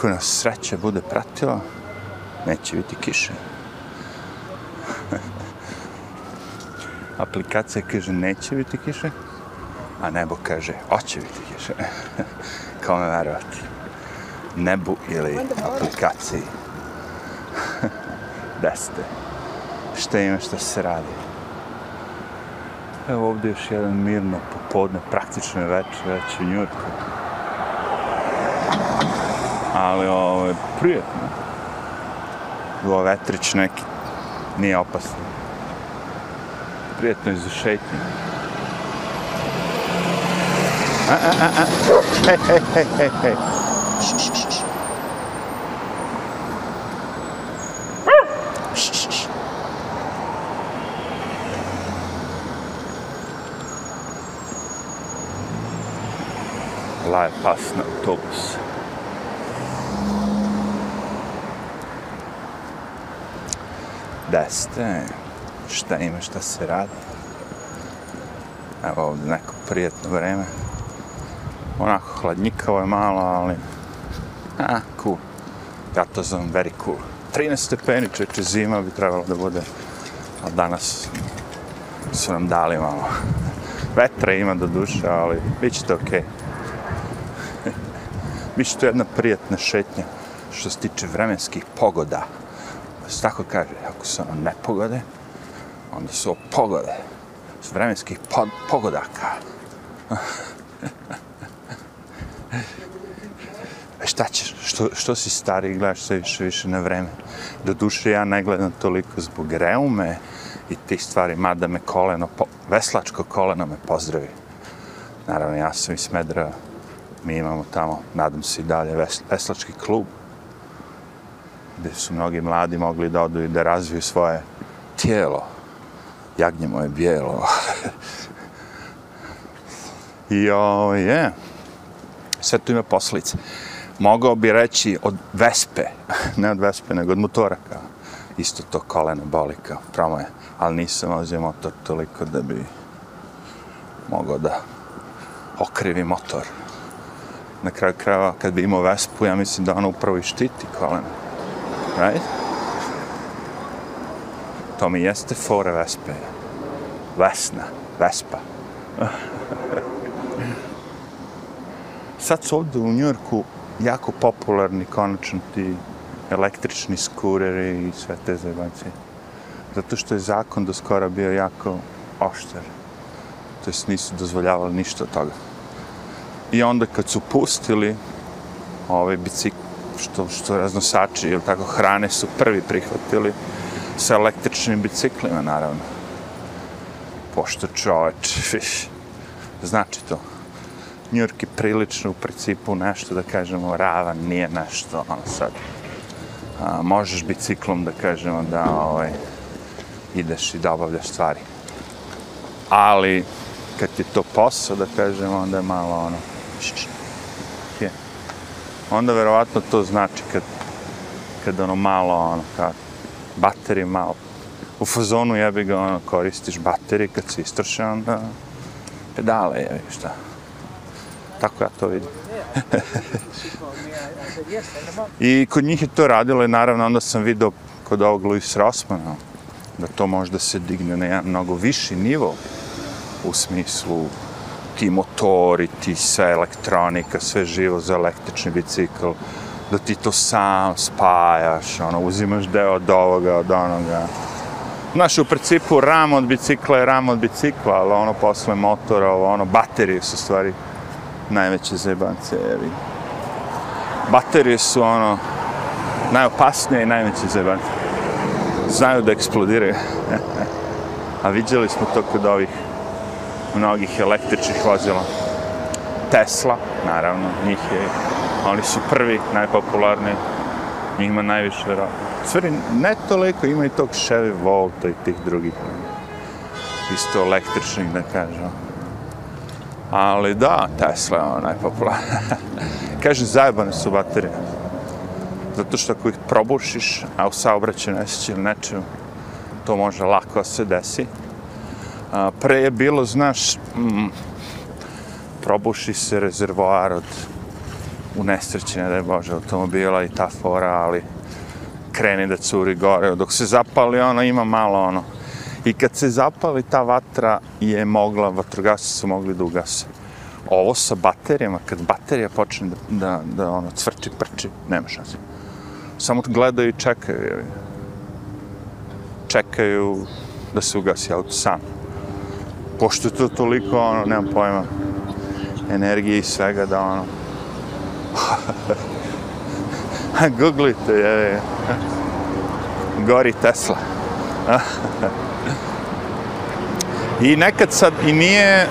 ako nas sreća bude pratila, neće biti kiše. Aplikacija kaže neće biti kiše, a nebo kaže hoće biti kiše. Kao me verovati. Nebu ili aplikaciji. Deste. Šta ima šta se radi? Evo ovdje još jedan mirno popodne, praktično je večer, već u Njurku. Ali ovo je prijetno. Ovo vetrić neki, nije opasno. Prijetno je za šetnje. A, a, a, a. Hej, hej, hej, hej, hej. Š, š, Laje pas na autobus. Da ste, šta ima, šta se radi. Evo ovdje neko prijetno vreme. Onako hladnjikavo je malo, ali... A, cool. Ja to zovem very cool. 13 stepeni, čeče zima bi trebalo da bude. A danas su nam dali malo. Vetra ima do duše, ali bit će to okej. Okay. Biće to jedna prijatna šetnja što se tiče vremenskih pogoda. Se tako kaže, ako su ono nepogode, onda su pogode. S vremenskih pod, pogodaka. E šta ćeš, što, što si stari i gledaš sve više više na vreme? Do duše ja ne gledam toliko zbog reume i tih stvari, mada me koleno, po, veslačko koleno me pozdravi. Naravno, ja sam iz Smedra, mi imamo tamo, nadam se i dalje, ves, veslački klub, gdje su mnogi mladi mogli da odu i da razviju svoje tijelo. Jagnje moje bijelo. I o, je. Sve tu ima poslice. Mogao bi reći od Vespe, ne od Vespe, nego od motoraka. Isto to koleno boli kao promoje. Ali nisam ozio motor toliko da bi mogao da okrivi motor. Na kraju krajeva, kad bi imao Vespu, ja mislim da ona upravo i štiti koleno. Right? To mi jeste fora Vespe. Vesna, Vespa. Sad su ovdje u Njorku jako popularni konačno ti električni skureri i sve te zajebacije. Zato što je zakon do skora bio jako oštar. To jest nisu dozvoljavali ništa od toga. I onda kad su pustili ovaj ove bicikle, što, što raznosači, ili tako, hrane su prvi prihvatili sa električnim biciklima, naravno. Pošto čoveč, znači to. New je prilično u principu nešto, da kažemo, ravan, nije nešto, ono sad. A, možeš biciklom, da kažemo, da ovaj, ideš i da obavljaš stvari. Ali, kad je to posao, da kažemo, onda je malo ono, je. Onda verovatno to znači kad, kad ono malo, ono, kad baterije malo, u fazonu jebi ga, ono, koristiš baterije, kad se istroše, onda pedale, jebi, šta. Tako ja to vidim. I kod njih je to radilo i naravno onda sam vidio kod ovog Luis Rossmana da to može da se digne na jedan mnogo viši nivo u smislu ti motori, ti sve elektronika, sve živo za električni bicikl, da ti to sam spajaš, ono, uzimaš deo od ovoga, od onoga. Znaš, u principu ram od bicikla je ram od bicikla, ali ono posle motora, ono, baterije su stvari najveće zajebance, jevi. Baterije su ono najopasnije i najveće zajebance. Znaju da eksplodiraju. A vidjeli smo to kod ovih mnogih električnih vozila. Tesla, naravno, njih je, oni su prvi, najpopularniji, njih ima najviše vjerojatno. Stvari, ne toliko, ima i tog Chevy Volta i tih drugih, isto električnih, da kažem. Ali da, Tesla je ono najpopularnija. Kažem, zajebane su baterije. Zato što ako ih probušiš, a u saobraćaju nesjeći ili nečemu, to može lako se desi. A, pre je bilo, znaš, mm, probuši se rezervoar od u nesreći, ne daj Bože, automobila i ta fora, ali kreni da curi gore. Dok se zapali, ono, ima malo, ono. I kad se zapali, ta vatra je mogla, vatrogasci su mogli da ugase. Ovo sa baterijama, kad baterija počne da, da, da ono, cvrči, prči, nema šanse. Samo gledaju i čekaju. Čekaju da se ugasi auto sam. Pošto je to toliko, ono, nemam pojma, energije i svega da, ono, Googlite, je, gori Tesla. I nekad sad i nije uh,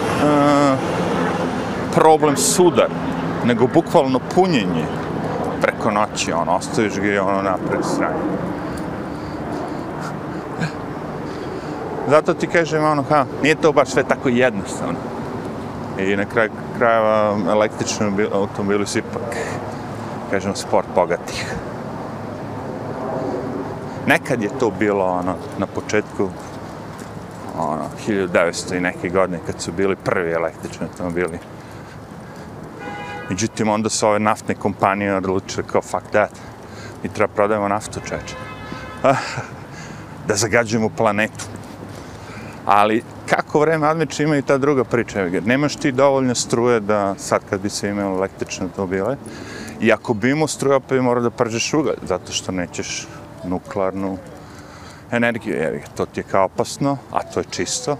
problem sudar, nego bukvalno punjenje preko noći, ono, ostaviš ga i ono napred strani. Zato ti kažem, ono, ha, nije to baš sve tako jednostavno. I na kraju krajeva električni automobili su ipak, kažem, sport bogatih. Nekad je to bilo, ono, na početku, ono, 1900 i neke godine, kad su bili prvi električni automobili. Međutim, onda su ove naftne kompanije odlučile kao, fuck that, mi treba prodajemo naftu, čeče. da zagađujemo planetu. Ali kako vreme admiče ima i ta druga priča. Nemaš ti dovoljno struje da sad kad bi se imao električne automobile, i ako bi imao struje, opet bi morao da pržeš ugalj, zato što nećeš nuklearnu energiju. jer to ti je kao opasno, a to je čisto.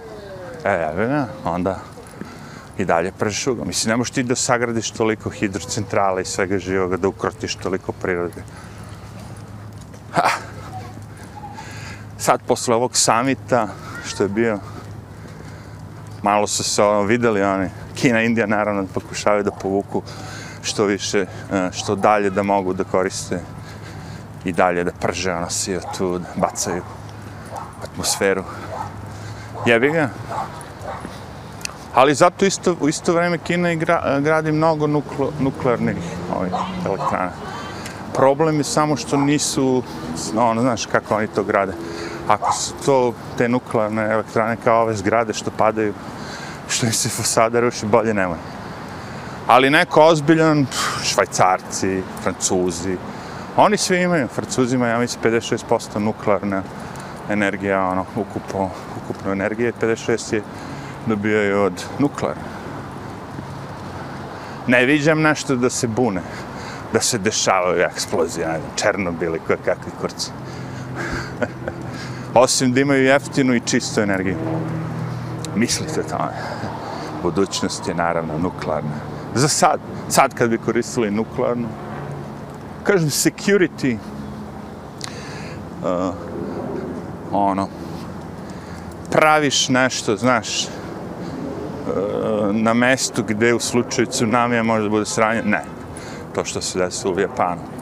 E, jevi onda i dalje pržeš ugalj. Mislim, ne možeš ti da sagradiš toliko hidrocentrala i svega živoga, da ukrotiš toliko prirode. Ha. Sad, posle ovog samita, što je bio, malo su se ono, videli oni, Kina Indija naravno pokušavaju da povuku što više, e, što dalje da mogu da koriste i dalje da prže ono sio tu, da bacaju atmosferu. Jebi ga. Ali zato isto, u isto vreme Kina igra, e, gradi mnogo nuklo, nuklearnih ovih elektrana. Problem je samo što nisu, ono, znaš kako oni to grade ako su to te nuklearne elektrane kao ove zgrade što padaju, što im se fasada ruši, bolje nemoj. Ali neko ozbiljan, švajcarci, francuzi, oni svi imaju, francuzima, ja mislim, 56% nuklearna energija, ono, ukupno, ukupno energije, 56 je dobijaju od nuklearne. Ne viđam nešto da se bune, da se dešavaju eksplozije, Černobili, i kakvi kurci. Osim da imaju jeftinu i čistu energiju. Mislite tome. Budućnost je naravno nuklearna. Za sad, sad kad bi koristili nuklearnu, kažem security, uh, ono, praviš nešto, znaš, uh, na mestu gde u slučaju tsunamija može da bude sranje, ne. To što se desilo u Japanu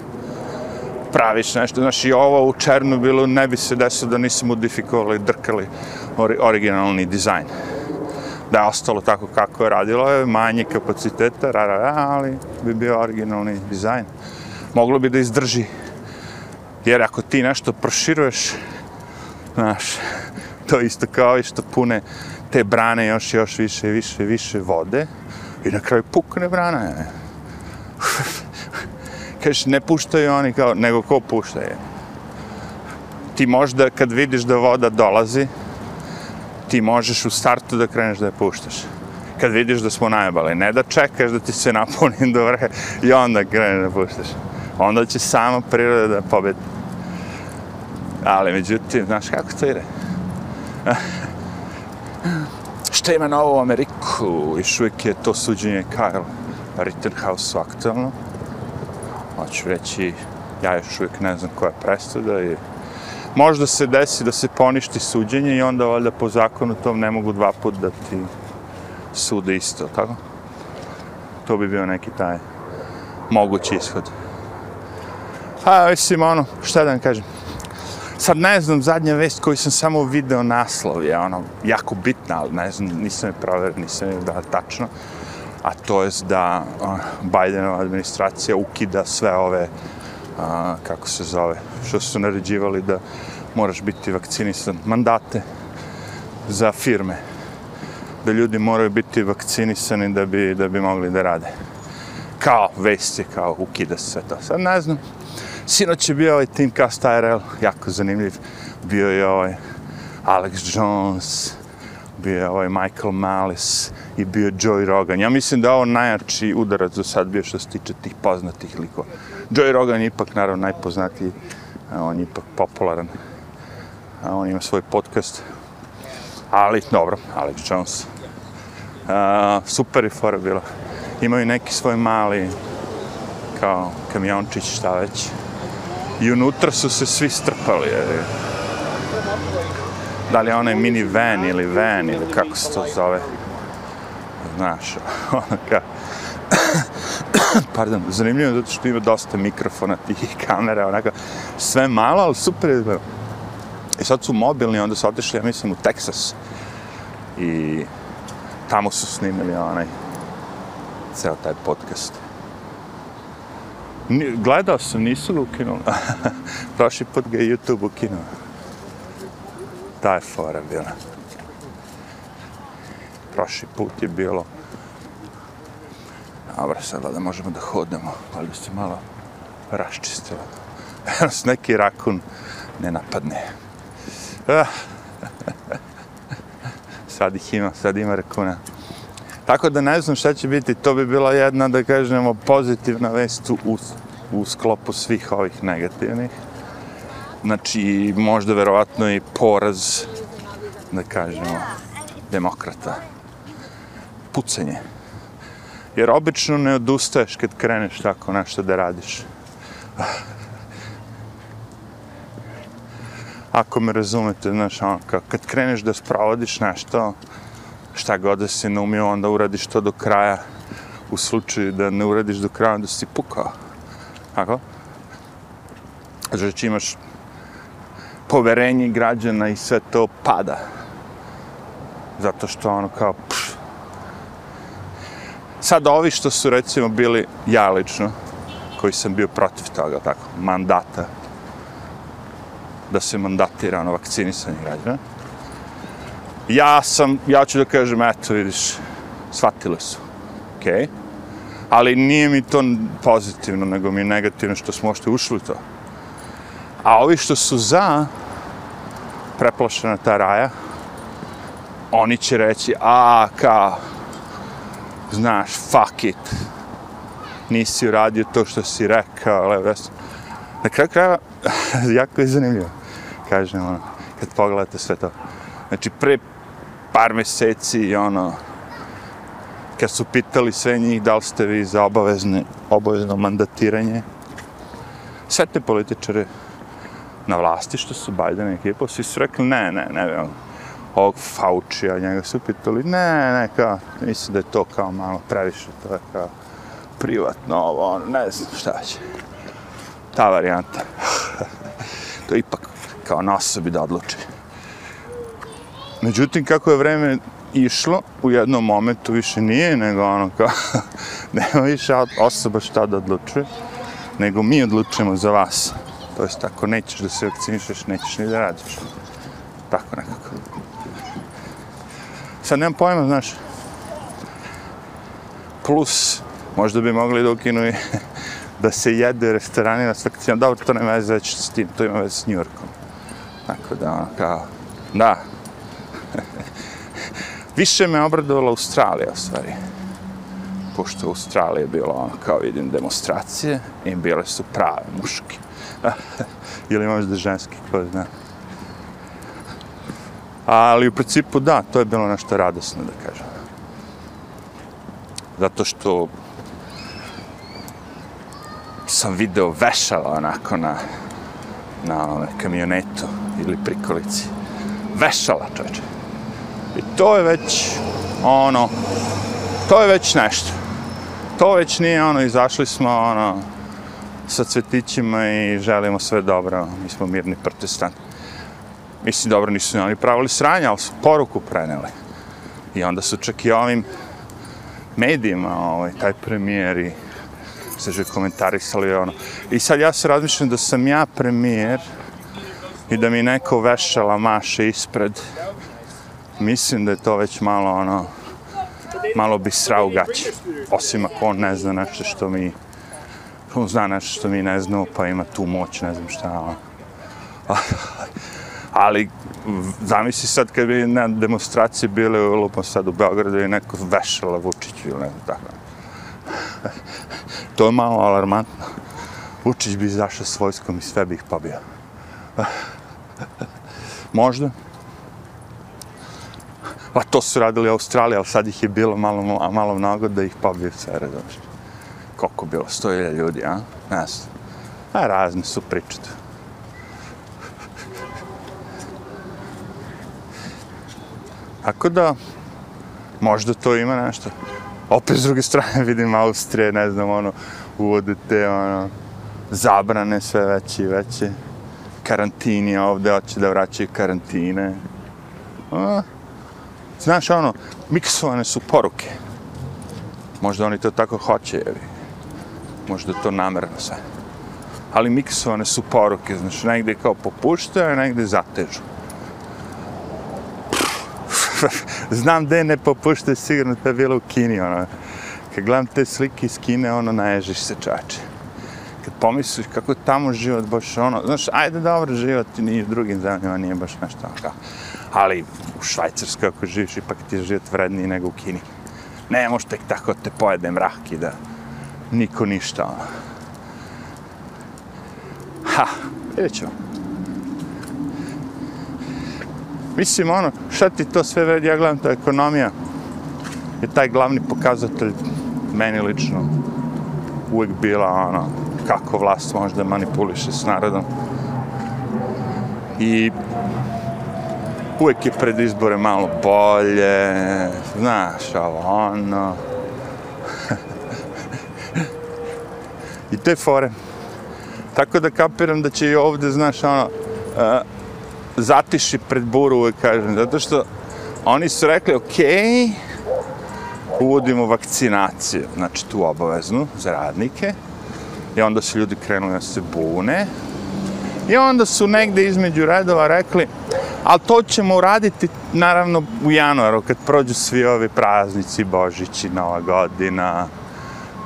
praviš nešto. Znaš, i ovo u Černobilu ne bi se desilo da nisu modifikovali, drkali ori originalni dizajn. Da je ostalo tako kako je radilo, je manje kapaciteta, ra, ra, ra, ali bi bio originalni dizajn. Moglo bi da izdrži. Jer ako ti nešto proširuješ, znaš, to isto kao i što pune te brane još još više, više, više vode i na kraju pukne brana kažeš, ne puštaju oni kao, nego ko pušta je. Ti možda, kad vidiš da voda dolazi, ti možeš u startu da kreneš da je puštaš. Kad vidiš da smo najbali, ne da čekaš da ti se napuni do vre i onda kreneš da puštaš. Onda će sama priroda da pobedi. Ali, međutim, znaš kako to ide? Šta ima novo u Ameriku? Još uvijek je to suđenje Karl Rittenhouse aktualno hoću reći, ja još uvijek ne znam koja je presuda i možda se desi da se poništi suđenje i onda valjda po zakonu tom ne mogu dva put da ti sude isto, tako? To bi bio neki taj mogući ishod. A, mislim, ono, šta da vam kažem? Sad ne znam, zadnja vest koju sam samo video naslov je ono, jako bitna, ali ne znam, nisam je provjer, nisam je da tačno a to je da Bidenova administracija ukida sve ove, a, kako se zove, što su naređivali da moraš biti vakcinisan, mandate za firme, da ljudi moraju biti vakcinisani da bi, da bi mogli da rade. kao vest je kao ukida se sve to. Sad ne znam, sinoć je bio ovaj Team Cast IRL, jako zanimljiv, bio je ovaj Alex Jones, bio je ovaj Michael Malice i bio je Joey Rogan. Ja mislim da je ovo najjači udarac do sad bio što se tiče tih poznatih likova. Joey Rogan je ipak naravno najpoznatiji, on je ipak popularan. A on ima svoj podcast. Ali, dobro, Alex Jones. Uh, super je fora bila. Imaju neki svoj mali kao kamiončić, šta već. I unutra su se svi strpali. Je. Da li je onaj mini van ili van ili kako se to zove. Znaš, onaka. Pardon, zanimljivo zato što ima dosta mikrofona, tih kamera, onako, sve malo, ali super izgleda. I sad su mobilni, onda su otišli, ja mislim, u Texas. I tamo su snimili onaj, ceo taj podcast. Gledao sam, nisu ga ukinuli. Prošli put ga je YouTube ukinuo. Ta je fora bila. Prošli put je bilo. Dobro, sad da možemo da hodemo, ali se malo raščistilo. Nas neki rakun ne napadne. Ah. sad ih ima, sad ima rakuna. Tako da ne znam šta će biti, to bi bila jedna, da kažemo, pozitivna vest u, u sklopu svih ovih negativnih. Znači, možda verovatno i poraz, da kažemo, demokrata. Pucanje. Jer obično ne odustaješ kad kreneš tako nešto da radiš. Ako me razumete, znaš, ono, kad kreneš da sprovodiš nešto, šta god da si naumio, onda uradiš to do kraja. U slučaju da ne uradiš do kraja, onda si pukao. Tako? Znači imaš poverenje građana i sve to pada. Zato što ono kao... Pff. Sad ovi što su recimo bili ja lično, koji sam bio protiv toga, tako, mandata, da se mandatira ono vakcinisanje građana, ja sam, ja ću da kažem, eto, vidiš, shvatili su. Okej. Okay. Ali nije mi to pozitivno, nego mi je negativno što smo ošte ušli u to. A ovi što su za preplošena ta raja, oni će reći, a, kao, znaš, fuck it, nisi uradio to što si rekao, ali ves. Na kraju krajeva, jako je zanimljivo, kažem, ono, kad pogledate sve to. Znači, pre par meseci, ono, kad su pitali sve njih da li ste vi za obavezne, obavezno mandatiranje, sve te političare na vlasti što su Biden ekipa, svi su rekli ne, ne, ne, ne, ovog Faučija, njega su pitali, ne, ne, kao, mislim da je to kao malo previše, to je kao privatno, ovo, ono, ne znam šta će. Ta varijanta. to je ipak kao na osobi da odluči. Međutim, kako je vreme išlo, u jednom momentu više nije, nego ono kao, nema više osoba šta da odlučuje, nego mi odlučujemo za vas. To jest, ako nećeš da se vakcinišeš, nećeš ni da radiš. Tako nekako. Sad nemam pojma, znaš, plus, možda bi mogli da ukinu i da se jede restorani na svakcijama. Dobro, to nema veze već s tim, to ima veze s New Yorkom. Tako da, ono, kao, da, Više me obradovala Australija, u stvari. Pošto u Australiji je bilo ono, kao vidim, demonstracije i bile su prave muške. Ili možda ženski, ko zna. Ali u principu da, to je bilo nešto radosno, da kažem. Zato što sam video vešala onako na, na ome, kamionetu ili prikolici. Vešala, čovječe. I to je već ono, to je već nešto. To već nije ono, izašli smo ono, sa cvetićima i želimo sve dobro. Mi smo mirni protestanti. Mislim, dobro, nisu oni pravili sranja, ali su poruku preneli. I onda su čak i ovim medijima, ovaj, taj premijer i se že komentarisali ono. I sad ja se razmišljam da sam ja premijer i da mi neko vešala maše ispred mislim da je to već malo ono malo bi srao gaće. Osim ako on ne zna nešto što mi, on zna nešto što mi ne znamo, pa ima tu moć, ne znam šta. Ono. Ali, zamisli sad kad bi na demonstraciji bile u lupom sad u Beogradu i neko vešala Vučiću ili ne znam tako. to je malo alarmantno. Vučić bi izašao s vojskom i sve bi ih pobio. Možda. Pa to su radili Australija, ali sad ih je bilo malo, malo mnogo da ih pobije sve redovno. Koliko bilo? 100.000 ljudi, a? Ne znam. A razne su priče tu. Tako da, možda to ima nešto. Opet s druge strane vidim Austrije, ne znam, ono, uvode te, ono, zabrane sve veće i veće. Karantini ovde, hoće da vraćaju karantine. A, znaš, ono, miksovane su poruke. Možda oni to tako hoće, jevi. Možda to namerno sve. Ali miksovane su poruke, znači negde kao popuštaju, negde zatežu. Znam da ne popuštaju, sigurno to je bilo u Kini, ono. Kad gledam te slike iz Kine, ono, naježiš se čače. Kad pomisliš kako je tamo život baš ono, znaš, ajde dobro život i u drugim zemljama, nije baš nešto ono, kao. Ali u Švajcarskoj ako živiš, ipak ti je život vredniji nego u Kini. Ne možeš tek tako te pojede mrak i da niko ništa. Ha, vidjet ćemo. Mislim, ono, šta ti to sve vredi, ja gledam, to ekonomija je taj glavni pokazatelj meni lično uvijek bila, ono, kako vlast može da manipuliše s narodom. I uvijek je pred izbore malo bolje, znaš, ovo, ono. I te fore. Tako da kapiram da će i ovde, znaš, ono, uh, zatiši pred buru, uvek kažem, zato što oni su rekli, ok, uvodimo vakcinaciju, znači tu obaveznu za radnike, i onda su ljudi krenuli da se bune, i onda su negde između redova rekli, ali to ćemo uraditi naravno u januaru, kad prođu svi ovi praznici, Božići, Nova godina,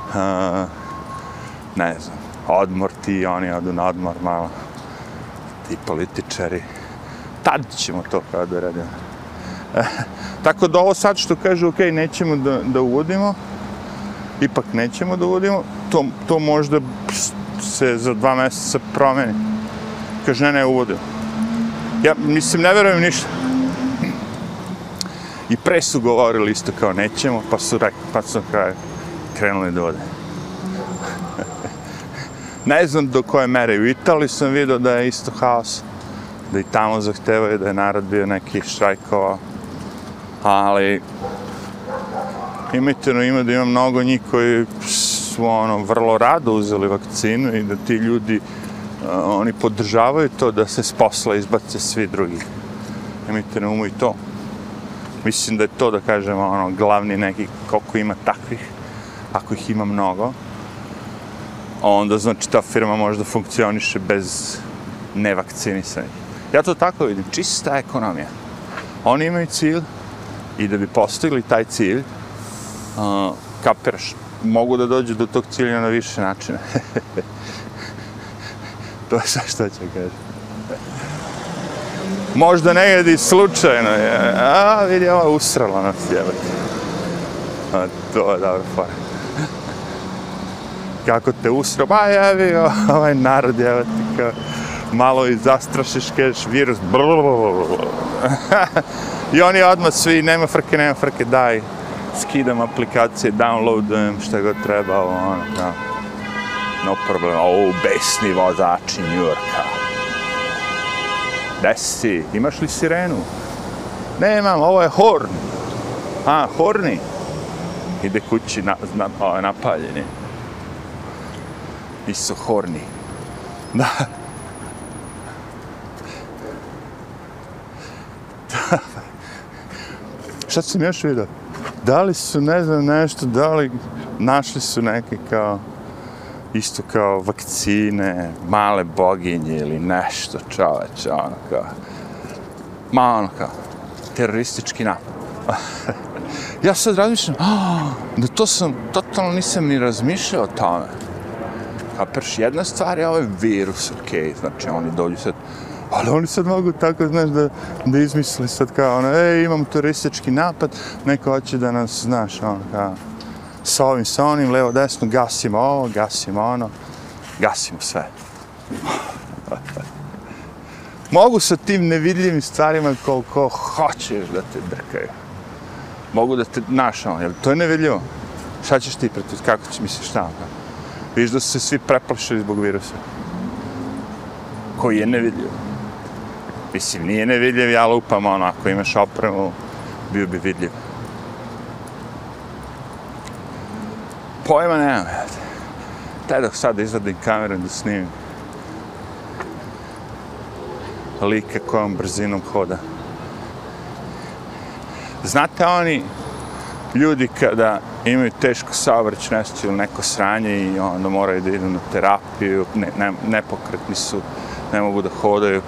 uh, ne znam, odmor ti, oni odu na odmor malo, ti političari, tad ćemo to kao da radimo. tako da ovo sad što kažu, ok, nećemo da, da uvodimo, ipak nećemo da uvodimo, to, to možda se za dva mjeseca promeni. Kaže, ne, ne, uvodimo. Ja, mislim, ne verujem ništa. I pre su govorili isto kao nećemo, pa su, pa su kraj krenuli da vode ne znam do koje mere. U Italiji sam vidio da je isto haos da i tamo zahtevaju da je narod bio neki štrajkova. Ali imajte no ima da ima mnogo njih koji su ono vrlo rado uzeli vakcinu i da ti ljudi uh, oni podržavaju to da se s posla izbace svi drugi. Imajte na umu i to. Mislim da je to da kažemo ono glavni neki koliko ima takvih ako ih ima mnogo onda znači ta firma može da funkcioniše bez nevakcinisanih. Ja to tako vidim, čista ekonomija. Oni imaju cilj i da bi postigli taj cilj, uh, kapiraš, mogu da dođu do tog cilja na više načina. to je sve što će kažem. Možda ne jedi slučajno je. A, vidi, ova usrala nas, jebati. A, to je dobro, fora. Kako te usro, Ba, jevi, ovaj narod, je, kao malo i zastrašiš, kažeš virus, I oni odmah svi, nema frke, nema frke, daj, skidam aplikacije, downloadujem šta god treba, ono, da. No problem, o, besni vozači New Yorka. Gde si? Imaš li sirenu? Nemam, ovo je Horn. A, Horni. Ide kući na, na, o, napaljeni. Nisu Horni. Da. Šta sam još vidio? Da li su, ne znam, nešto, da li našli su neke kao, isto kao vakcine, male boginje ili nešto, čoveč, ono kao, ma ono kao, teroristički napad. Ja sad razmišljam, oh, da to sam, totalno nisam ni razmišljao o tome. Kaperš, jedna stvar je ovaj virus, okej, znači oni dođu sad, ali oni sad mogu tako, znaš, da, da izmisli sad kao, ono, ej, imamo turistički napad, neko hoće da nas, znaš, ono, kao, sa ovim, sa onim, levo, desno, gasimo ovo, gasimo ono, gasimo sve. Mogu sa tim nevidljivim stvarima koliko hoćeš da te drkaju. Mogu da te, znaš, ono, jel, to je nevidljivo. Šta ćeš ti protiv, kako ćeš misliš šta? ono? Viš da su se svi preplašili zbog virusa. Koji je nevidljiv. Mislim, nije nevidljiv, ja lupam, ono, ako imaš opremu, bio bi vidljiv. Pojma nemam, jel? Taj dok sad izvadim kameru da snimim. Lika kojom brzinom hoda. Znate oni ljudi kada imaju teško saobraćaj nesreću ili neko sranje i onda moraju da idu na terapiju, ne, ne, nepokretni su, ne mogu da hodaju.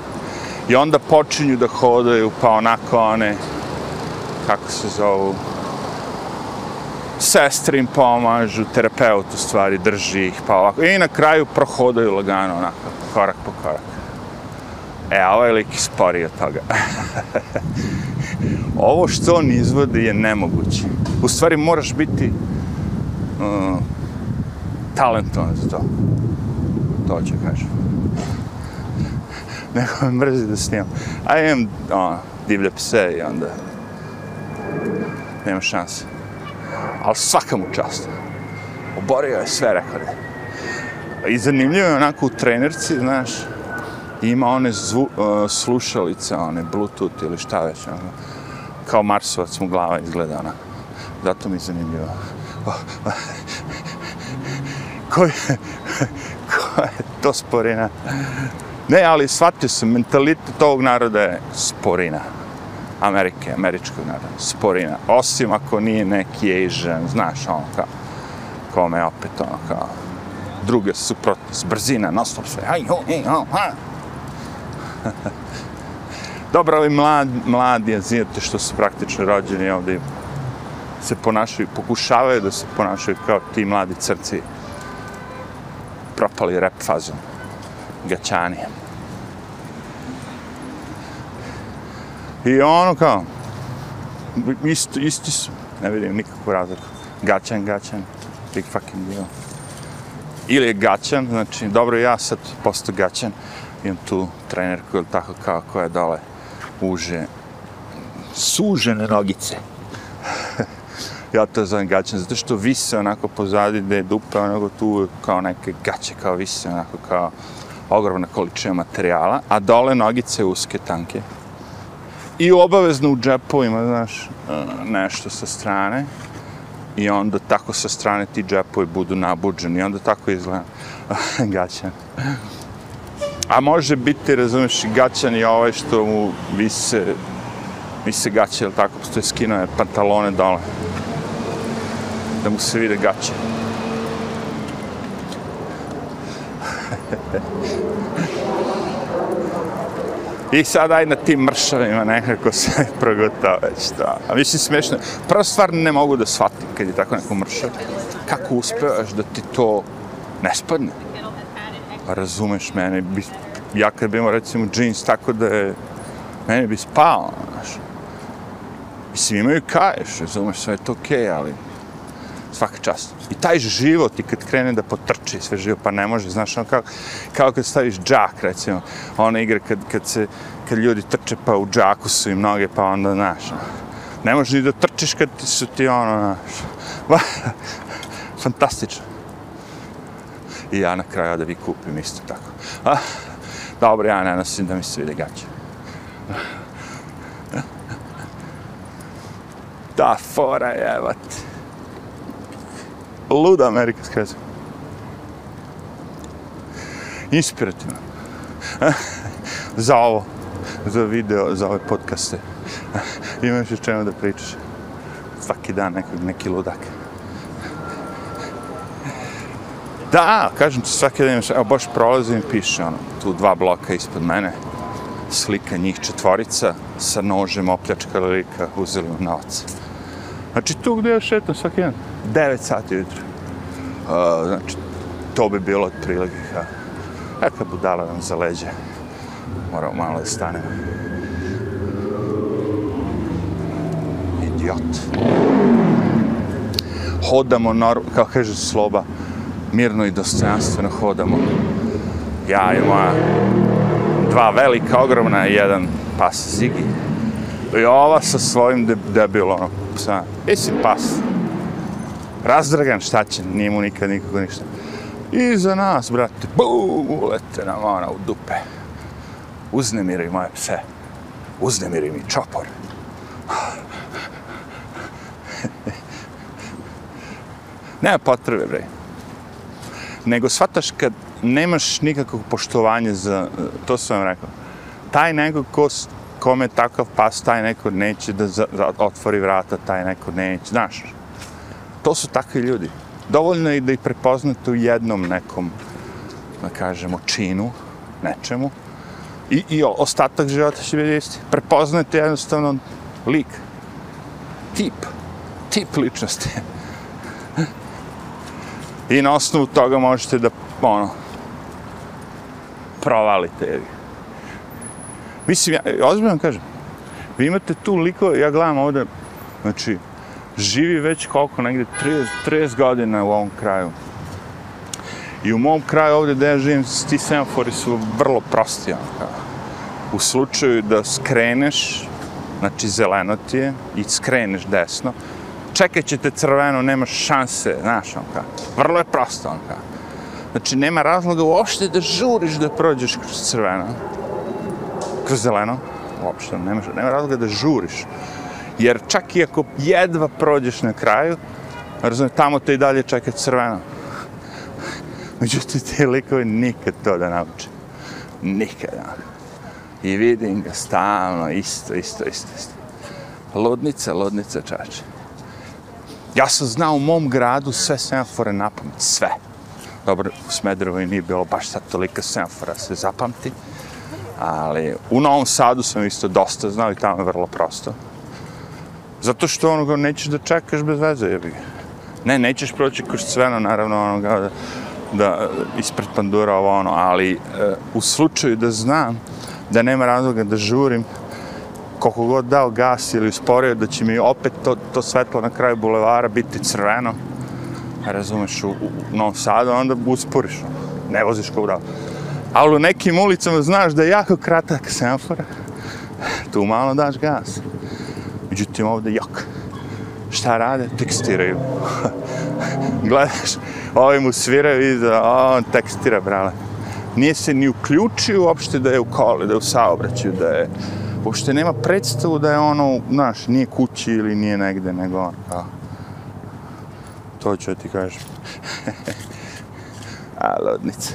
I onda počinju da hodaju, pa onako one, kako se zovu, sestre im pomažu, terapeut u stvari drži ih, pa ovako. I na kraju prohodaju lagano, onako, korak po korak. E, ovaj lik je sporiji od toga. Ovo što on izvodi je nemoguće. U stvari moraš biti uh, talentovan za to. To ću kažem. Neko me mrzi da snimam. A imam uh, divlje pse i onda nema šanse. Ali svaka mu čast. Oborio je sve rekorde. I zanimljivo je onako u trenerci, znaš, ima one zvu, uh, slušalice, one bluetooth ili šta već, ono, kao Marsovac mu glava izgleda, ona. Zato mi je zanimljivo. ko je, ko je to sporina? Ne, ali shvatio sam, mentalitet ovog naroda je sporina. Amerike, američkog naroda, sporina. Osim ako nije neki Asian, znaš, ono kao, kome opet ono kao, druge suprotnost, brzina, non stop sve, aj, ho, hej, ho, ha. Dobro, ovi mlad, mladi azijati što su praktično rođeni ovdje se ponašaju, pokušavaju da se ponašaju kao ti mladi crci propali rap fazom, gaćani. I ono kao, isto, isti su, ne vidim nikakvu razliku. Gaćan, gaćan, big fucking deal. Ili je gaćan, znači, dobro, ja sad postao gaćan, imam tu trenerku ili tako kao koja je dole uže, sužene nogice. ja to zovem gaćan, zato što vise onako pozadi gde je dupe, onako tu kao neke gaće, kao vise onako kao ogromna količina materijala, a dole nogice uske, tanke. I obavezno u džepovima, znaš, nešto sa strane. I onda tako sa strane ti džepovi budu nabuđeni. I onda tako izgleda gaćan. A može biti, razumiješ, i gaćan i ovaj što mu vise, vise gaće, ili tako, postoje skinove pantalone dole. Da mu se vide gaće. I sad aj na tim mršavima nekako se progotao već to. A mislim smiješno, prva stvar ne mogu da shvatim kad je tako neko mršav. Kako uspevaš da ti to ne spadne? Pa razumeš mene, bi, ja kad bi imao recimo džins tako da je, mene bi spao, znaš. Mislim, imaju kaješ, razumeš, sve je to okej, okay, ali svaka čast. I taj život, i kad krene da potrči sve živo, pa ne može, znaš, ono kao, kao kad staviš džak, recimo, ona igra kad, kad se, kad ljudi trče pa u džaku su i noge, pa onda, znaš, ono. ne možeš ni da trčiš kad ti su ti, ono, znaš, fantastično. I ja na kraju da vi kupim isto tako. A, dobro, ja ne nosim da mi se vide gaće. Da, fora je, evo luda Amerika, veza. Inspirativno. Ah, za ovo, za video, za ove podcaste. Ah, imaš još čemu da pričaš. Svaki dan nekog, neki ludak. Da, kažem ti, svaki dan imaš, evo baš prolazim i piše ono, tu dva bloka ispod mene, slika njih četvorica, sa nožem opljačkali lika, uzeli mu novac. Znači tu gdje ja šetam svaki dan, 9 sati ujutro. Uh, znači, to bi bilo otprilike kao, neka budala nam za leđe. Moramo malo da stanemo. Idiot. Hodamo, kao kaže Sloba, mirno i dostojanstveno hodamo. Ja i moja dva velika, ogromna i jedan pas Zigi. I ova sa svojim de debilom, psa. Isi pas. Razdragan, šta će, nije mu nikad nikako ništa. I za nas, brate, bum, ulete nam ona u dupe. Uznemiri moje pse. Uznemiri mi čopor. Nema potrebe, bre. Nego shvataš kad nemaš nikakvog poštovanja za, to sam vam rekao, taj neko ko, kome takav pas, taj neko neće da, za, za, otvori vrata, taj neko neće, znaš. To su takvi ljudi. Dovoljno je da ih prepoznate u jednom nekom, da kažemo, činu, nečemu, i, i ostatak života će biti isti. Prepoznate jednostavno lik, tip, tip ličnosti. I na osnovu toga možete da, ono, provalite. Mislim, ja, ozbiljno kažem, vi imate tu liko, ja gledam ovde, znači, živi već koliko, negde 30, 30 godina u ovom kraju. I u mom kraju ovde gde ja živim, ti semafori su vrlo prosti. Ono, u slučaju da skreneš, znači zeleno ti je, i skreneš desno, čekat ćete crveno, nema šanse, znaš, on kao. Vrlo je prosto, on kao. Znači, nema razloga uopšte da žuriš da prođeš kroz crveno, kroz zeleno, uopšte, nema, nema razloga da žuriš. Jer čak i ako jedva prođeš na kraju, razumije, tamo te i dalje čeka crveno. Međutim, ti likove nikad to da nauče. Nikada. I vidim ga stalno, isto, isto, isto, isto. Lodnica, lodnica, čače. Ja sam znao u mom gradu sve semafore napamet, sve. Dobro, u Smederevoj nije bilo baš sad tolika semafora se zapamti, ali u Novom Sadu sam isto dosta znao i tamo je vrlo prosto. Zato što onoga nećeš da čekaš bez veze, jebi ga. Ne, nećeš proći kroz cveno, naravno, onoga, da, da ispred pandura ovo ono, ali e, u slučaju da znam da nema razloga da žurim, koliko god dao gas ili usporio, da će mi opet to, to svetlo na kraju bulevara biti crveno, razumeš, u, u, Novom Sadu, onda usporiš, ono, ne voziš kao bravo. Ali u nekim ulicama znaš da je jako kratak semafor, tu malo daš gas. Međutim, ovde jok. Šta rade? Tekstiraju. Gledaš, ovi mu sviraju i da on tekstira, brale. Nije se ni uključio uopšte da je u kole, da je u saobraćaju, da je... Uopšte nema predstavu da je ono, znaš, nije kući ili nije negde, nego on, kao... To ću ti kažem. A, lodnica.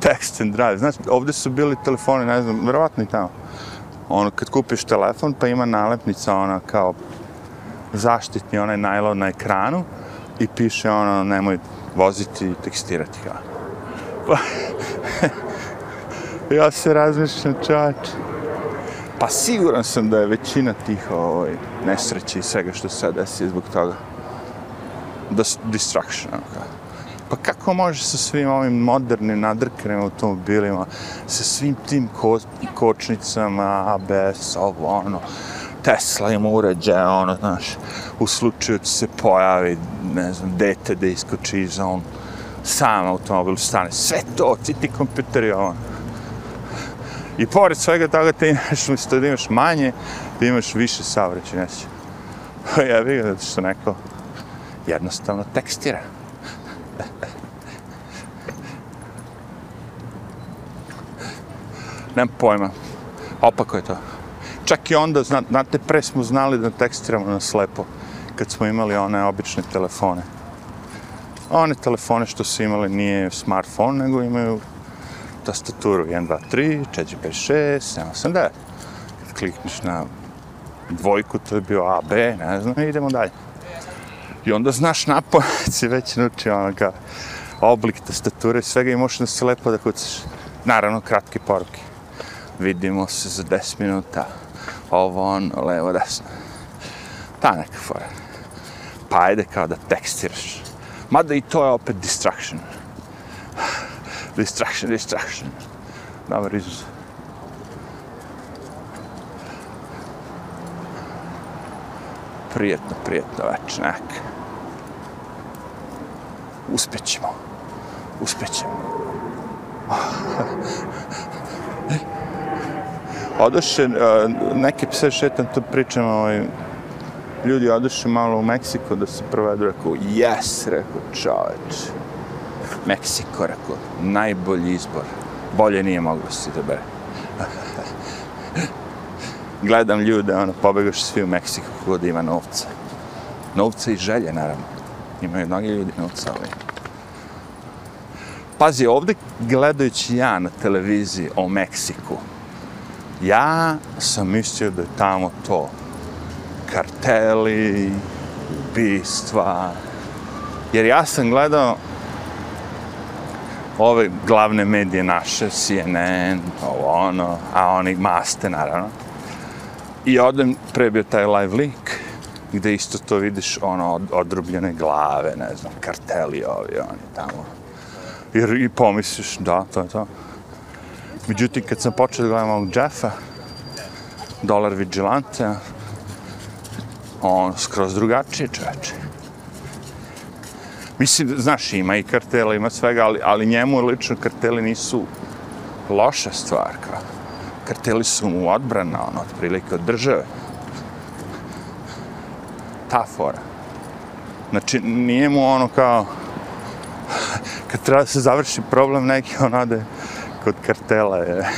Text and drive. Znaš, ovdje su bili telefoni, ne znam, verovatno i tamo ono, kad kupiš telefon, pa ima nalepnica, ona, kao zaštitni onaj najlon na ekranu i piše, ono, nemoj voziti i tekstirati, kao. Ja se razmišljam, čač. Pa siguran sam da je većina tih ovaj, nesreći i svega što se sad desi zbog toga. Da distraction, ono kao. Pa kako može sa svim ovim modernim nadrkanim automobilima, sa svim tim ko kočnicama, ABS, ovo, ono, Tesla ima uređaje, ono, znaš, u slučaju da se pojavi, ne znam, dete da iskoči iz on, sam automobil stane, sve to, ti ti kompjuteri, ono. I pored svega toga ti imaš, umjesto da imaš manje, da imaš više savreće neće. Ja bih zato što neko jednostavno tekstira. Nemam pojma. Opako je to. Čak i onda, znate, pre smo znali da tekstiramo na slepo, kad smo imali one obične telefone. One telefone što su imali nije smartphone, nego imaju tastaturu 1, 2, 3, 4, 5, 6, 7, 8, 9. Kad klikneš na dvojku, to je bio A, B, ne znam, idemo dalje. I onda znaš napon, si već naučio onoga oblik tastature, svega i možeš da se lepo da kucaš. Naravno, kratke poruke. Vidimo se za 10 minuta. ovo, ono, levo, desno. Ta neka fora. Pa ajde kao da tekstiraš. Mada i to je opet distraction distraction, distraction. Dobar is Prijetno, prijetno već, nek. Uspjećemo. Uspjećemo. Odoše, e, neke pse šetam, to pričam, ovaj, ljudi odoše malo u Meksiko da se provedu, rekao, yes, rekao, čoveč. Meksiko, rekao, najbolji izbor. Bolje nije moglo se da bere. Gledam ljude, ono, pobegaš svi u Meksiko kod ima novca. Novca i želje, naravno. Imaju mnogi ljudi novca, ali... Pazi, ovde gledajući ja na televiziji o Meksiku, ja sam mislio da je tamo to karteli, ubistva. Jer ja sam gledao ove glavne medije naše, CNN, ovo ono, a oni maste naravno. I odem, prebio taj live link, gde isto to vidiš, ono, od, odrubljene glave, ne znam, karteli ovi, oni tamo. I, i pomisliš, da, to je to. Međutim, kad sam počeo da gledam ovog Jeffa, Dolar Vigilante, on skroz drugačije čoveče. Mislim, znaš, ima i kartela, ima svega, ali, ali njemu lično karteli nisu loša stvar. Kao. Karteli su mu odbrana, ono, otprilike od države. Ta fora. Znači, nije mu ono kao, kad treba se završi problem neki, on ode kod kartela, je.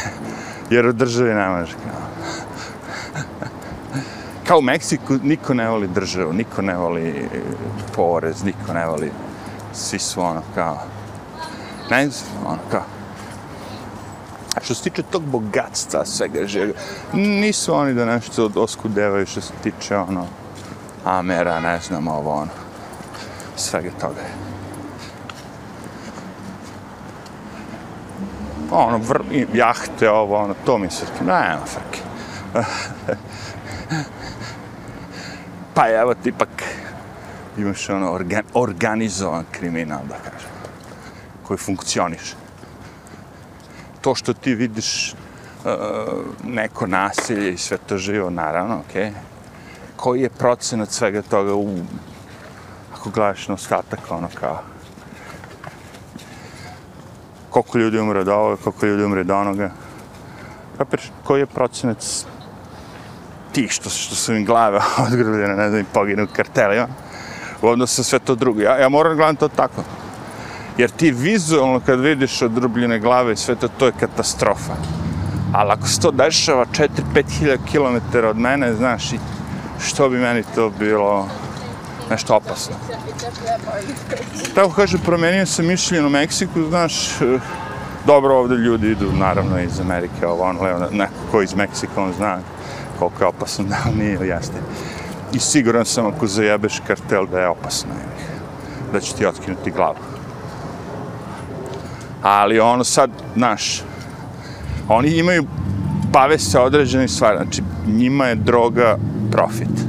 jer od državi ne može. Kao kao u Meksiku, niko ne voli državu, niko ne voli porez, niko ne voli, svi su ono kao, ne znam, ono kao, A što se tiče tog bogatstva, svega žega, nisu oni da nešto oskudevaju što se tiče ono, Amera, ne znam, ovo ono, svega toga. Ono, vr, jahte, ovo, ono, to mi se, ne, nema frke. pa evo ti ipak imaš ono organ, organizovan kriminal, da kažem, koji funkcioniše. To što ti vidiš uh, neko nasilje i sve to živo, naravno, okej. Okay. Koji je procenat svega toga u, ako gledaš na ostatak, ono kao, koliko ljudi umre od ovoga, koliko ljudi umre od onoga. Kapiraš, koji je procenat ti što, što su im glave odgrubljene, ne znam, i poginu kartelima, u odnosu sa sve to drugo. Ja, ja moram gledati to tako. Jer ti vizualno kad vidiš odrubljene glave i sve to, to je katastrofa. Ali ako se to dešava 4-5 hiljada kilometara od mene, znaš, i što bi meni to bilo nešto opasno. Tako kaže, promenio sam mišljenje u Meksiku, znaš, dobro ovde ljudi idu, naravno iz Amerike, ovo ono, levo, neko ko iz Meksika, on zna, koliko je opasno, da nije, jeste. I siguran sam ako zajebeš kartel da je opasno, da će ti otkinuti glavu. Ali ono sad, znaš, oni imaju, bave se određene stvari, znači njima je droga profit.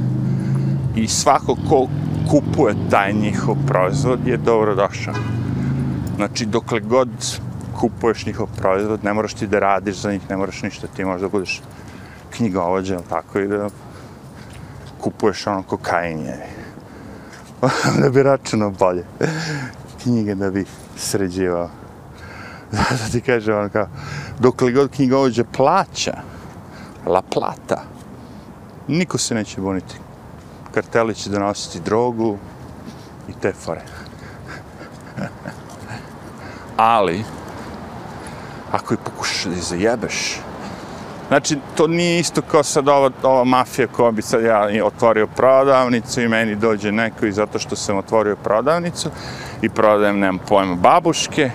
I svako ko kupuje taj njihov proizvod je dobro došao. Znači, dokle god kupuješ njihov proizvod, ne moraš ti da radiš za njih, ne moraš ništa, ti možda budeš knjigovođa, ili tako, i da kupuješ ono kokainje. da bi računao bolje. Knjige da bi sređivao. Zato ti kaže ono kao, dok li god knjigovođa plaća, la plata, niko se neće buniti. Karteli će donositi drogu i te fore. Ali, ako i pokušaš da zajebeš, Znači, to nije isto kao sad ova, ova mafija koja bi sad ja otvorio prodavnicu i meni dođe neko i zato što sam otvorio prodavnicu i prodajem, nemam pojma, babuške,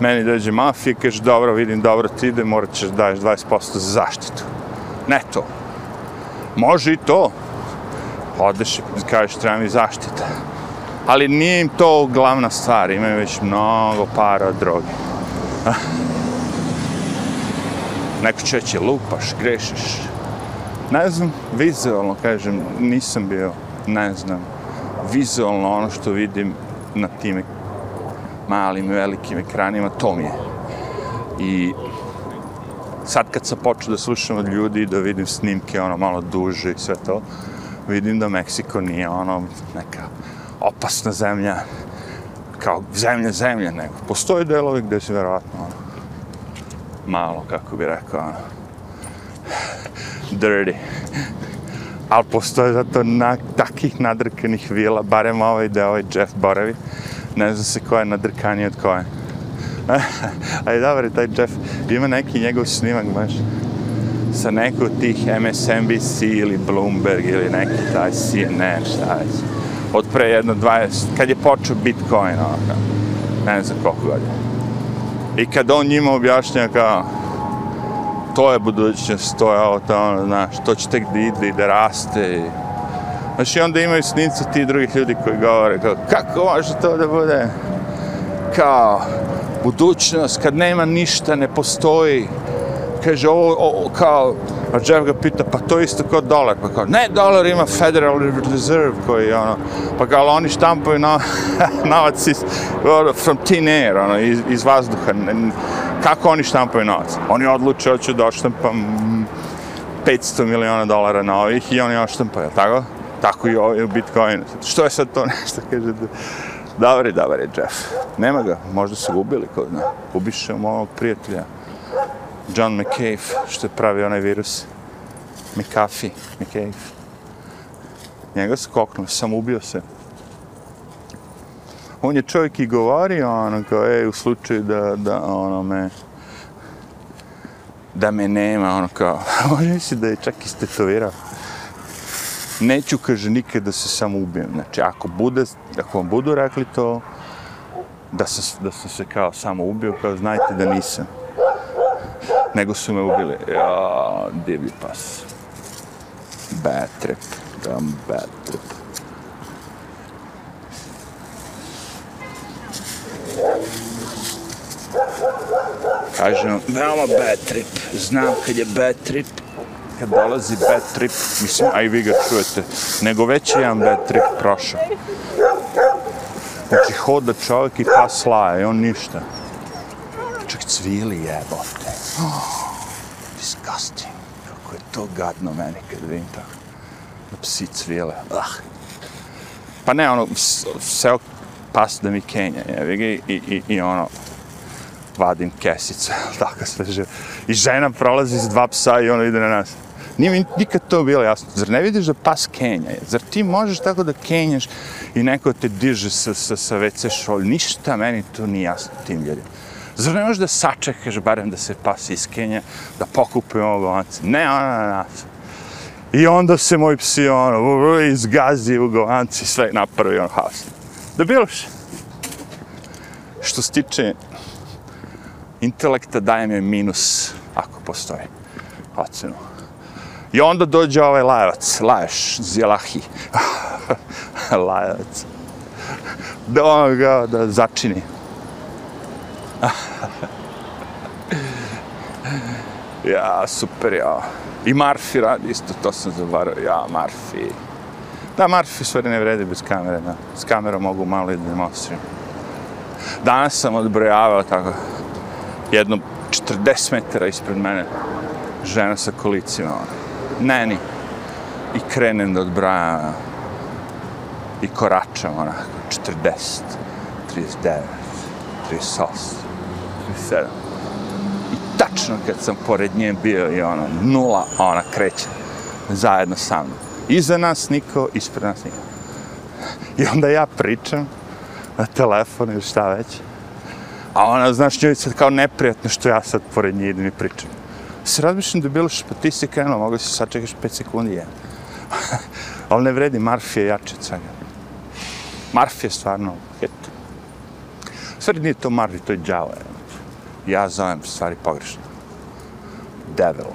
meni dođe mafija i kaže, dobro, vidim, dobro ti ide, morat ćeš daješ 20% za zaštitu. Ne to. Može i to. Odeš i kažeš, treba mi zaštita. Ali nije im to glavna stvar, imaju već mnogo para od droge. Neko će će lupaš, grešiš. ne znam, vizualno, kažem, nisam bio, ne znam, vizualno ono što vidim na tim malim i velikim ekranima, to mi je. I sad kad sam počeo da slušam od ljudi, da vidim snimke ono malo duže i sve to, vidim da Meksiko nije ono neka opasna zemlja, kao zemlja, zemlja, nego postoje delovi gde se verovatno ono, malo, kako bi rekao, ono, dirty. Ali postoje zato na, takih nadrkanih vila, barem ovaj da ovaj Jeff boravi. Ne zna se ko je nadrkanije od koje. Ali dobro, taj Jeff, ima neki njegov snimak baš sa nekog tih MSNBC ili Bloomberg ili neki taj CNN, šta već. Od pre jedno 20, kad je počeo Bitcoin, ono, ne znam koliko godina. I kad on njima objašnja kao, to je budućnost, to je ovo, to ono, znaš, to će tek da ide i da raste. I... Znaš, i onda imaju snimci ti drugih ljudi koji govore, kao, kako može to da bude? Kao, budućnost, kad nema ništa, ne postoji. Kaže, ovo, ovo kao, a Jeff ga pita, pa to isto kao dolar. Pa kao, ne, dolar ima Federal Reserve koji, ono, pa kao, oni štampaju na, novac iz, ono, from thin air, ono, iz, iz vazduha. Kako oni štampaju novac? Oni odluče, hoću da oštampam 500 miliona dolara na ovih i oni oštampaju, tako? Tako i ovaj u Bitcoinu. Što je sad to nešto, kaže, Dobar dobar je Jeff. Nema ga, možda su ga ubili, ko zna. Ubiše mojeg prijatelja. John McCafe, što je pravi onaj virus. McAfee, McCafe. Njega su koknuli, sam ubio se. On je čovjek i govori, ono, kao, ej, u slučaju da, da, ono, me, da me nema, ono, kao, može misli da je čak istetovirao neću, kaže, nikad da se sam ubijem. Znači, ako, bude, ako vam budu rekli to, da sam, da sam se kao samo ubio, kao znajte da nisam. Nego su me ubili. Ja, divlji pas. Bad trip. Damn bad trip. Kažem, veoma bad trip. Znam kad je bad trip, kad dolazi bad trip, mislim, a i vi ga čujete, nego već je jedan bad trip prošao. Znači, hoda čovjek i pas laje, on ništa. Čak cvili jebote. Oh, disgusting. Kako je to gadno meni kad vidim tako. Psi cvijele. Ah. Pa ne, ono, seo pas da mi kenja, jevi ga, i, i, i ono, vadim kesice, tako sve žive. I žena prolazi s dva psa i ona ide na nas. Nije mi nikad to bilo jasno. Zar ne vidiš da pas kenja? Zar ti možeš tako da kenjaš i neko te diže sa, sa, sa WC šolj? Ništa meni to nije jasno tim ljudima. Zar ne možeš da sačekaš barem da se pas iskenje, da pokupi ovog govanca? Ne, ona na nas. I onda se moj psi ono, izgazi u govanci, sve napravi on haos. Da bilo še. Što se tiče intelekta, dajem je minus, ako postoji ocenu. I onda dođe ovaj lajac, laješ, zjelahi. lajac. Da ono ga da začini ja, super, ja. I Marfi radi isto, to sam zavarao. Ja, Marfi. Da, Marfi stvari ne vredi bez kamere, da. S kamerom mogu malo i da demonstriram. Danas sam odbrojavao tako jedno 40 metara ispred mene žena sa kolicima. ona. Neni. i krenem da odbrajam ono. i koračam onako 40, 39, 38, 37. I tačno kad sam pored nje bio i ono nula, ona kreće zajedno sa mnom. Iza nas niko, ispred nas niko. I onda ja pričam na telefon ili šta već. A ona, znaš, njoj sad kao neprijatno što ja sad pored nje idem i pričam se razmišljam da je bilo što, pa ti si krenuo, mogu si sad čekaš 5 sekundi, jedan. Ali ne vredi, Marfi je jači od svega. Marfi je stvarno hit. Stvari nije to Marfi, to je Djavo. Ja zovem stvari pogrešno. Devil.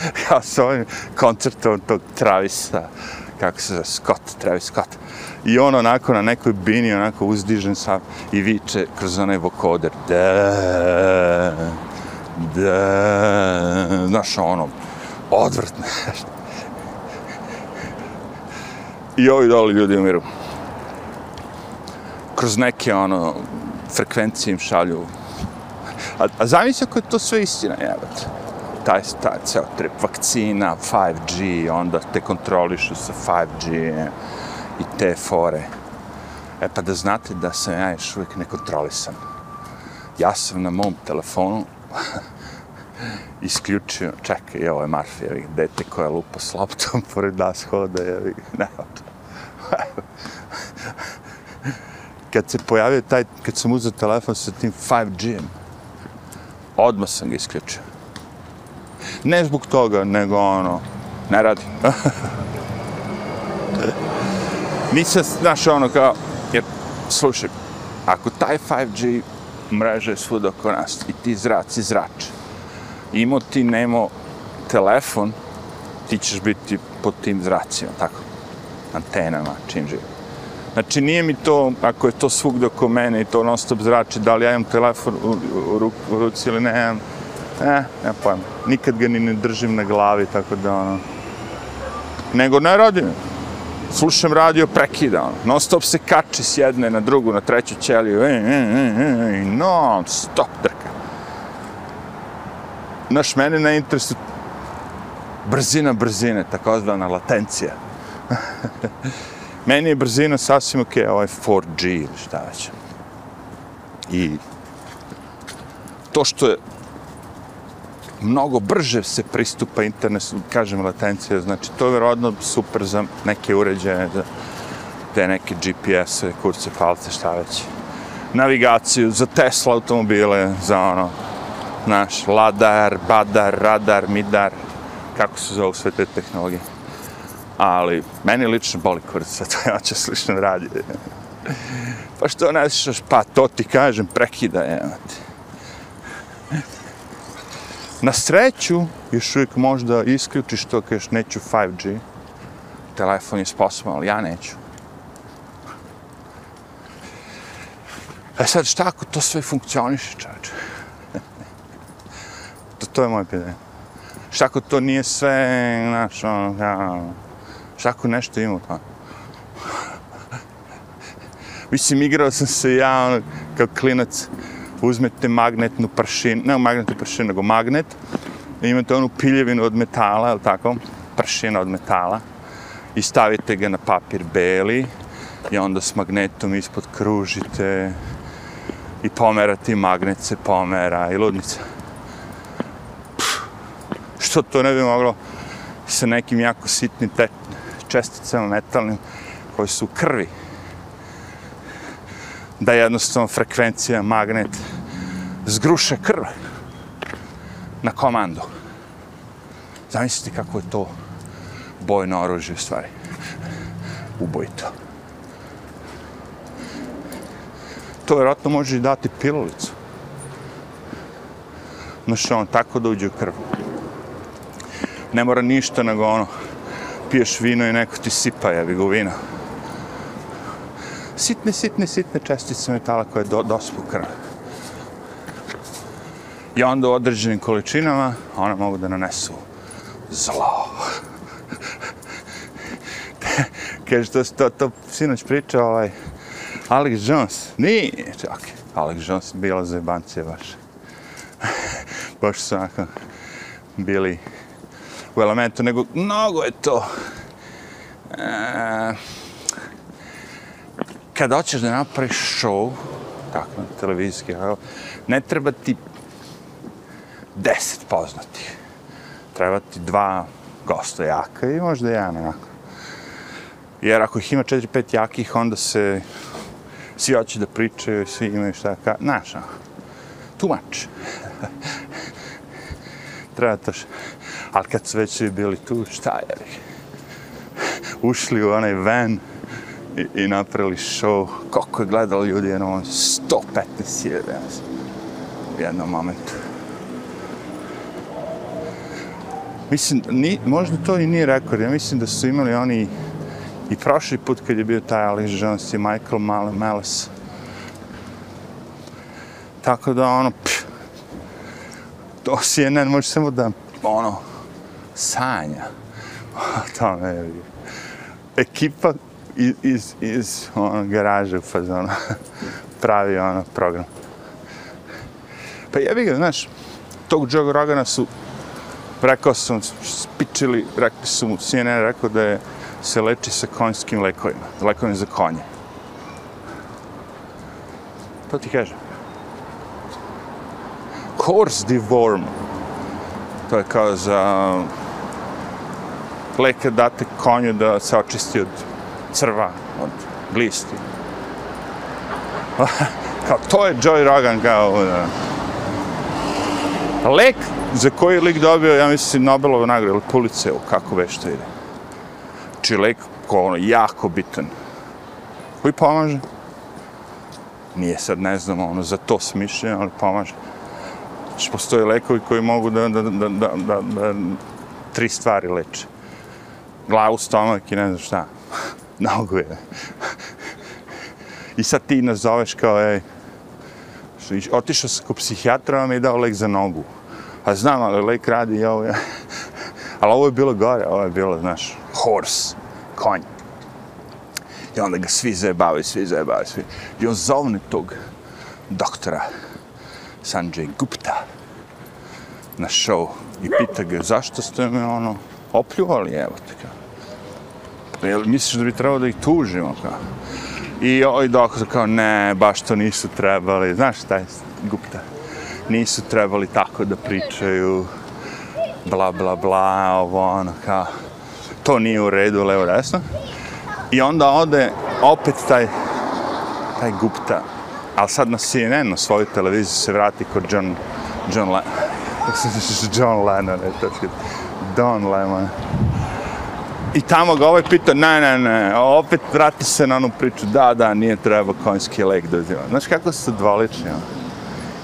ja s ovim koncertom tog Travisa, kako se zove, Scott, Travis Scott. I on onako na nekoj bini, onako uzdižen sam i viče kroz onaj vokoder. Da, da, znaš, ono, odvrtno. I ovi doli ljudi umiru. Kroz neke, ono, frekvencije im šalju. A, a zamisli ako je to sve istina, jebate. Taj, taj ceo trip, vakcina, 5G, onda te kontrolišu sa 5G e, i te fore. E pa da znate da sam ja još uvijek nekontrolisan. Ja sam na mom telefonu isključio, čekaj, ovo je Marfi, evi, dete koja lupa s loptom pored nas hoda, evi, ne, kad se pojavio taj, kad sam uzeo telefon sa tim 5G-em, odmah sam ga isključio. Ne zbog toga, nego ono, ne radi. Nisam, znaš, ono kao, jer, slušaj, ako taj 5G mreža je svuda oko nas i ti zraci zrače, imao ti nemo telefon, ti ćeš biti pod tim zracima, tako, antenama, čim živi. Znači, nije mi to, ako je to svugde oko mene i to non stop zrači, da li ja imam telefon u, u, u ruci ili ne, imam, eh, ne pojma. Nikad ga ni ne držim na glavi, tako da, ono, nego ne radim. Slušam radio, prekida, ono. Non stop se kači s jedne na drugu, na treću ćeliju, e, e, e, e, non stop drka. Znaš, mene ne interesuje brzina brzine, takozvana latencija. Meni je brzina sasvim ok, ovaj 4G ili šta već. I to što je mnogo brže se pristupa internetu, kažem latencija, znači to je verovatno super za neke uređaje, za te neke GPS-e, kurce, palce, šta već. Navigaciju, za Tesla automobile, za ono, naš, ladar, badar, radar, midar, kako se zove sve te tehnologije ali meni lično boli kurca, to ja ću slično radi. pa što ne slušaš, pa to ti kažem, prekida je. Na sreću, još uvijek možda isključiš to kažeš neću 5G, telefon je sposoban, ali ja neću. E sad, šta ako to sve funkcioniše, čače? to, to je moje pitanje. Šta ako to nije sve, znaš, ono, ja, Šako nešto ima pa. Mislim, igrao sam se ja, ono, kao klinac, uzmete magnetnu pršinu, ne magnetnu pršinu, nego magnet, i imate onu piljevinu od metala, je tako? Pršina od metala, i stavite ga na papir beli, i onda s magnetom ispod kružite, i pomerate, i magnet se pomera, i ludnica. Pff, što to ne bi moglo sa nekim jako sitnim te, česticama metalnim koje su krvi. Da jednostavno frekvencija, magnet, zgruše krv na komandu. Zamislite kako je to bojno oružje u stvari. Ubojito. To vjerojatno može i dati pilulicu. Znaš, on tako da uđe u krv. Ne mora ništa nego ono, piješ vino i neko ti sipa, jebi ga vino. Sitne, sitne, sitne čestice metala koje do, dospu krv. I onda u određenim količinama one mogu da nanesu zlo. Kaže, to, to, to sinoć priča ovaj Alex Jones. Nije, čakaj. Alex Jones bila za jebancije baš. baš su onako bili u elementu, nego mnogo je to. Eh, e, kada hoćeš da napraviš show, tako, televizijski, ne treba ti deset poznatih. Treba ti dva gosta jaka i možda jedan onako. Jer ako ih ima četiri, pet jakih, onda se svi hoće da pričaju, svi imaju šta ka... Znaš, ono, too much. treba to što ali kad su već bili tu, šta je li? Ušli u onaj van i, i napravili show. Koliko je gledalo ljudi, jedno ono 115 hiljada, u jednom momentu. Mislim, ni, možda to i nije rekord, ja mislim da su imali oni i prošli put kad je bio taj Alex Jones i Michael Malice. Tako da ono, pff, to CNN može samo da, ono, sanja. to ne je. Ekipa iz, iz, iz ono, garaže u fazonu pravi ono program. Pa jebi ga, znaš, tog Joe Rogana su, rekao sam, spičili, rekli su mu, CNN rekao da je, se leči sa konjskim lekovima, lekovima za konje. To ti kažem. Course deworm. To je kao za leke date konju da se očisti od crva, od glisti. kao to je Joey Rogan kao ono. da. Lek za koji je lik dobio, ja mislim, Nobelovu nagradu ili Pulitzeru, kako već to ide. Znači, lek ko ono, jako bitan. Koji pomaže? Nije sad, ne znam, ono, za to smišljen, ali pomaže. Znači, postoje lekovi koji mogu da, da, da, da, da, da tri stvari leče. Glavu, stomak i ne znam šta. Nogu je. I sad ti nazoveš kao, ej, otišao sam kod psihijatra, vam je dao lek za nogu. A znam, ali lek radi i ovo je. ali ovo je bilo gore, ovo je bilo, znaš, horse, konj. I onda ga svi zajebavaju, svi zajebavaju, svi. I on zovne tog doktora Sanjay Gupta na show i pita ga zašto ste me ono opljuvali, evo te kao. Jel misliš da bi trebalo da ih tužimo kao? I ovaj doktor kao ne, baš to nisu trebali, znaš šta je Gupta? Nisu trebali tako da pričaju, bla bla bla, ovo ono kao to nije u redu, levo desno. I onda ode opet taj, taj Gupta, ali sad na CNN, na svoju televiziju se vrati kod John, John Lennon. John Lennon, je to Don Lemon. I tamo ga ovaj pita, ne, ne, ne, opet vrati se na onu priču, da, da, nije treba konjski lek da uzima. Znaš kako se dvolični, ono?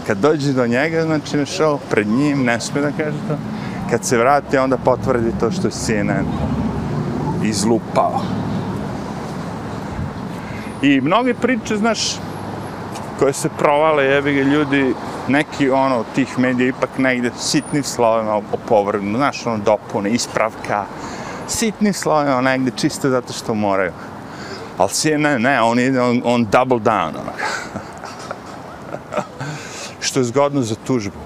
Kad dođe do njega, znači na show, pred njim, ne smije da kaže to. Kad se vrati, onda potvrdi to što je CNN izlupao. I mnoge priče, znaš, koje se provale, jebi ga ljudi, neki ono, tih medija ipak negde sitnim slovima opovrgnu, znaš, ono, dopune, ispravka, sitni slovima ono, negde, čisto zato što moraju. Ali si ne, ne, on ide, on, on double down, ono. što je zgodno za tužbu.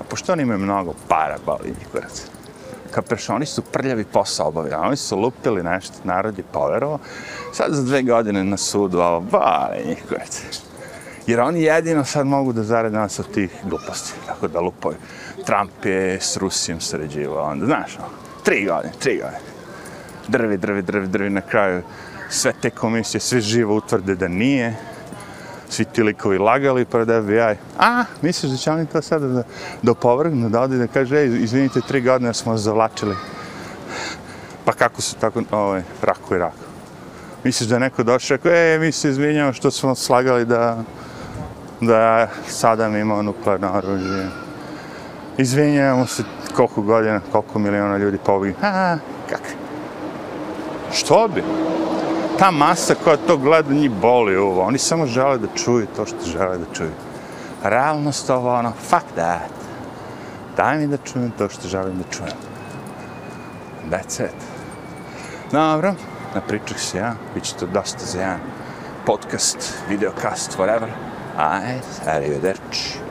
A pošto oni imaju mnogo para, boli njih, kurac kapeš, oni su prljavi posao obavili, oni su lupili nešto, narod je poverovao, sad za dve godine na sudu, ovo, boli njih kurac. Jer oni jedino sad mogu da zarade nas od tih gluposti, tako da lupaju. Trump je s Rusijom sređivao, onda, znaš, ono, tri godine, tri godine. Drvi, drvi, drvi, drvi, na kraju sve te komisije, sve živo utvrde da nije, svi ti likovi lagali pred FBI. A, misliš da će oni to sada da, da povrgnu, da odi da kaže, ej, izvinite, tri godine smo zavlačili. Pa kako su tako, ovaj, rako i rako. Misliš da je neko došao, rekao, ej, mi se izvinjamo što smo slagali da, da sada mi imamo nuklearno oružje. Izvinjamo se koliko godina, koliko miliona ljudi pobili. A, kak? Što bi? ta masa koja to gleda njih boli ovo. Oni samo žele da čuju to što žele da čuju. Realnost ovo, ono, fuck that. Daj mi da čujem to što želim da čujem. That's it. Dobro, na pričak se ja, bit će to dosta za jedan podcast, videokast, whatever. Ajde, arrivederci.